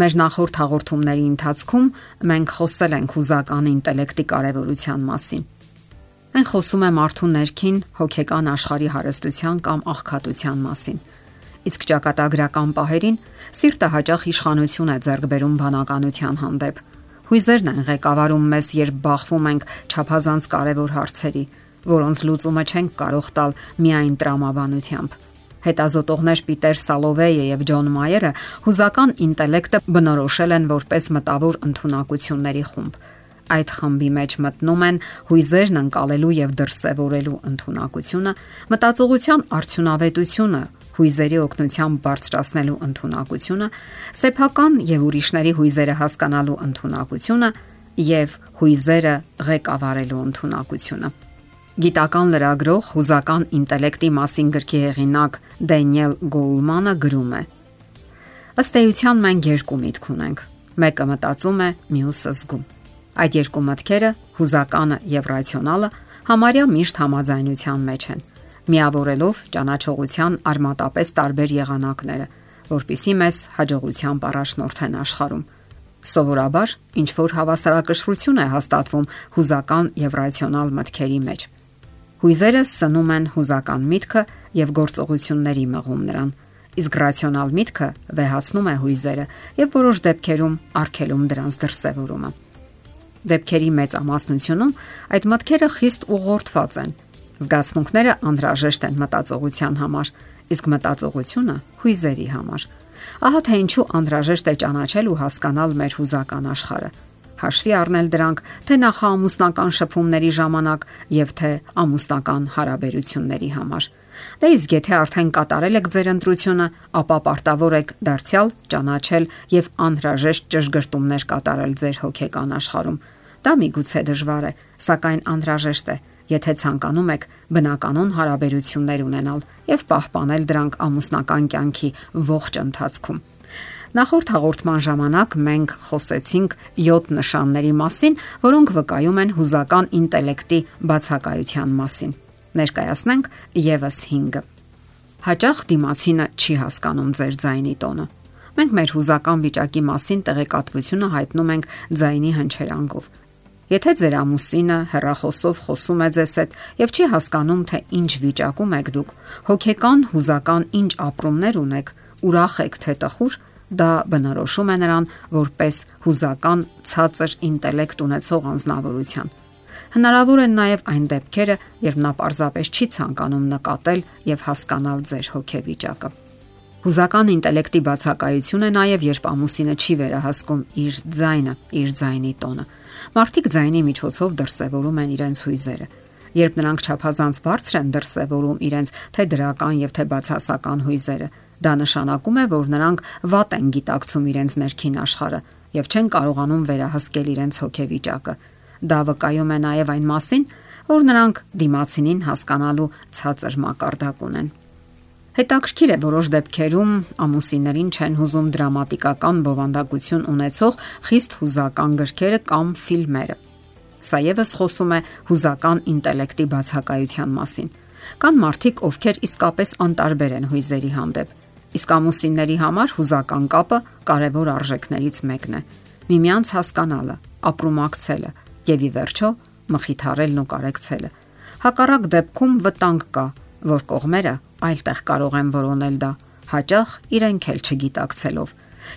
Մեր նախորդ հաղորդումների ընթացքում մենք խոսել ենք հուզական ինտելեկտի կարևորության մասին։ Այն խոսում է մարդու ներքին հոգեկան աշխարհի հարստության կամ աղքատության մասին։ Իսկ ճակատագրական պահերին սիրտը հաճախ իշխանություն է ձեռք բերում բանականության հանդեպ։ Հույզերն են ղեկավարում մեզ, երբ բախվում ենք ճափազանց կարևոր հարցերի, որոնց լուծումը չենք կարող տալ միայն տրամաբանությամբ Հետազոտողներ Պիտեր Սալովեյը եւ Ջոն Մայերը հուզական ինտելեկտը բնորոշել են որպես մտավոր ընտունակությունների խումբ։ Այդ խմբի մեջ մտնում են հույզերն անցալելու եւ դրսեւորելու ընտունակությունը, մտածողության արդյունավետությունը, հույզերի օգնությամբ բարձրացնելու ընտունակությունը, սեփական եւ ուրիշների հույզերը հասկանալու ընտունակությունը եւ հույզերը ղեկավարելու ընտունակությունը։ Գիտական լրագրող հուզական ինտելեկտի մասին գրքի հեղինակ Դենիել Գոլմանը գրում է. Ըստ էության մենք երկու միտք ունենք։ Մեկը մտածում է, մյուսը զգում։ Այդ երկու մտքերը՝ հուզականը եւ ռացիոնալը, համարյա միշտ համաձայնության մեջ են, միավորելով ճանաչողության արմատապես տարբեր եղանակները, որpիսի մեզ հաջողությամբ առաջնորդեն աշխարհում։ Սովորաբար ինչ որ հավասարակշռություն է հաստատվում հուզական եւ ռացիոնալ մտքերի մեջ։ Հույզերը սնում են հուզական միտքը եւ գործողությունների մղում նրան, իսկ ռացիոնալ միտքը վեհացնում է հույզերը եւ որոշ դեպքերում արգելում դրանց դրսևորումը։ Դեպքերի մեծ ամասնությունում այդ մտքերը խիստ ուղղորդված են։ Զգացմունքները անհրաժեշտ են մտածողության համար, իսկ մտածողությունը հույզերի համար։ Ահա թե ինչու անհրաժեշտ է ճանաչել ու հասկանալ մեր հուզական աշխարհը հաշվի առնել դրանք թե նախաամուսնական շփումների ժամանակ եւ թե ամուսնական հարաբերությունների համար։ Դե իսկ եթե արդեն կատարել եք ձեր ընտրությունը, ապա պարտավոր եք դարձյալ ճանաչել եւ անհրաժեշտ ճշգրտումներ կատարել ձեր հոգեկան աշխարհում։ Դա միգուցե դժվար է, սակայն անհրաժեշտ է, եթե ցանկանում եք բնականon հարաբերություններ ունենալ եւ պահպանել դրանք ամուսնական կյանքի ողջ ընթացքում։ Նախորդ հաղորդման ժամանակ մենք խոսեցինք 7 նշանների մասին, որոնք վկայում են հուզական ինտելեկտի բացակայության մասին։ Ներկայացնենք եւս 5-ը։ Հաճախ դիմացինը չի հասկանում ձեր ձայնի տոնը։ Մենք մեր հուզական վիճակի մասին տեղեկատվությունը հայտնում ենք ձայնի հնչերանգով։ Եթե ձեր ամուսինը հերախոսով խոսում է ձեզ հետ եւ չի հասկանում թե ինչ վիճակում եք դուք, հոգեկան, հուզական ինչ ապրումներ ունեք, ուրախ եք թե տխուր, Դա բնորոշում է նրան որպես հուզական ցածր ինտելեկտ ունեցող անznավորության։ Հնարավոր են նաև այն դեպքերը, երբ նա պարզապես չի ցանկանում նկատել եւ հասկանալ ձեր հոգեվիճակը։ Հուզական ինտելեկտի բացակայություն է նաև երբ ամուսինը չի վերահասկում իր ձայնը, իր ձայնի տոնը։ Մարդիկ ձայնի միջոցով դրսևորում են իրենց հույզերը։ Երբ նրանք ճափազանց բարձր են դրսևորում իրենց թե դրական եւ թե բացասական հույզերը, Դա նշանակում է, որ նրանք վատ են գիտակցում իրենց ներքին աշխարհը եւ չեն կարողանում վերահսկել իրենց հոգեվիճակը։ Դա վկայում է նաեւ այն մասին, որ նրանք դիմացինին հասկանալու ցածր մակարդակ ունեն։ Հետաքրքիր է որոշ դեպքերում ամուսիններին չեն հուզում դրամատիկական բովանդակություն ունեցող խիստ հուզական գրքերը կամ ֆիլմերը։ Սա եւս խոսում է հուզական ինտելեկտի բացակայության մասին։ Կան մարդիկ, ովքեր իսկապես անտարբեր են հույզերի հանդեպ Իսկ ամուսինների համար հուզական կապը կարևոր արժեքներից մեկն է։ Միմյանց հասկանալը, ապրումակցելը եւ ի վերջո մխիթարելն ու կարեկցելը։ Հակառակ դեպքում վտանգ կա, որ կողմերը այլտեղ կարող են որոնել դա, հաճախ իրենք էլ չգիտակցելով։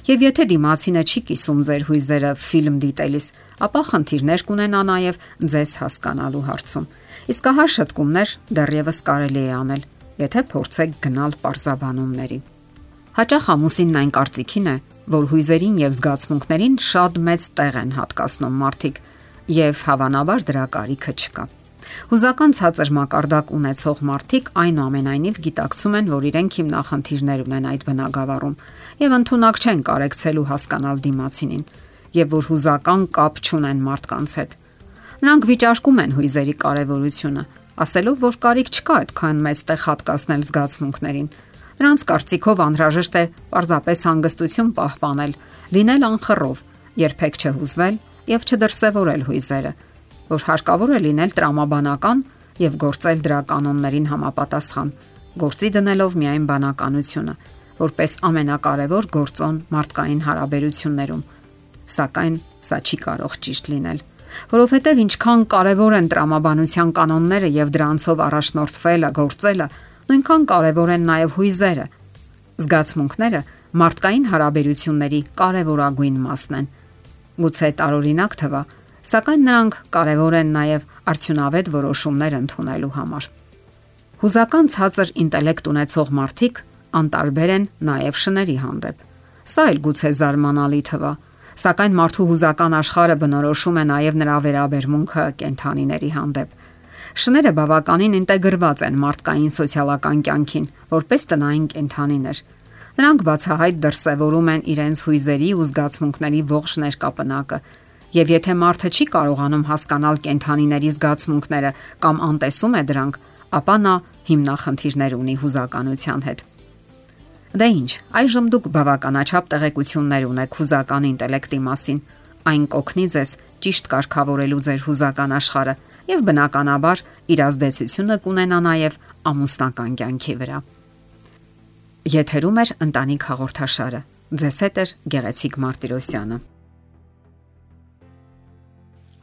Եվ եթե դիմացինը չի կիսում ձեր հույզերը ֆիլմ դիտելիս, ապա խնդիրներ կունենա նաև ձեզ հասկանալու հարցում։ Իսկ ահա շտկումներ դեռևս կարելի է անել, եթե փորձեք գնալ parzabanumների։ Հաճախ ամուսինն այն կարծիքին է, որ հույզերին եւ զգացմունքներին շատ մեծ տեղ են հատկացնում մարդիկ եւ հավանաբար դրա կարիքը չկա։ Հուզական ցածր մակարդակ ունեցող մարդիկ այնուամենայնիվ գիտակցում են, որ իրենք հիմնախնդիրներ ունեն այդ բնագավառում եւ ընդունակ չեն կարեկցելու հասկանալ դիմացինին եւ որ հուզական կապ չունեն մարդկանց հետ։ Նրանք վիճարկում են հույզերի կարեւորությունը, ասելով, որ կարիք չկա այդքան մեծ տեղ հատկացնել զգացմունքներին Նրանց կարծիքով անհրաժեշտ է պարզապես հանգստություն պահպանել, լինել անխռով, երբեք չհուզվել եւ չդրսևորել հույզերը, որ հարկավոր է լինել տրամաբանական եւ գործել դրա կանոններին համապատասխան, գործի դնելով միայն բանականությունը, որպես ամենակարևոր գործոն մարդկային հարաբերություններում։ Սակայն սա չի կարող ճիշտ լինել, որովհետև ինչքան կարևոր են տրամաբանության կանոնները եւ դրանցով առաջնորդվելը, գործելը, նույնքան կարևոր են նաեւ հույզերը։ Զգացմունքները մարդկային հարաբերությունների կարևորագույն մասն են։ Գուցե տարօրինակ թվա, սակայն նրանք կարևոր են նաեւ արդյունավետ որոշումներ ընդունելու համար։ Հուզական ցածր ինտելեկտ ունեցող մարդիկ անտարբեր են նաև շների հանդեպ։ Սա էլ գուցե զարմանալի թվա, սակայն մարդու հուզական աշխարհը բնորոշում է նաև նրա վերաբերմունքը կենթանիների հանդեպ։ Շները բավականին ինտեգրված են մարդկային սոցիալական կյանքին, որպես տնային կենթանիներ։ Նրանք բացահայտ դրսևորում են իրենց հույզերի ու զգացմունքների ողջ ներկապնակը, Եվ եթե մարդը չի կարողանում հասկանալ կենթանիների զգացմունքները կամ անտեսում է դրանք, ապա նա հիմնախնդիրներ ունի հուզականության հետ։ Դե ի՞նչ, այժմ դուք բավականաչափ տեղեկություններ ունեք հուզական ինտելեկտի մասին։ Այն կօգնի ձեզ ճիշտ կարգավորելու ձեր հուզական աշխարհը եւ բնականաբար իր ազդեցությունը կունենա նաեւ ամուսնական կյանքի վրա։ Եթերում է ընտանիք հաղորդաշարը։ Ձեզ հետ է Գեղեցիկ Մարտիրոսյանը։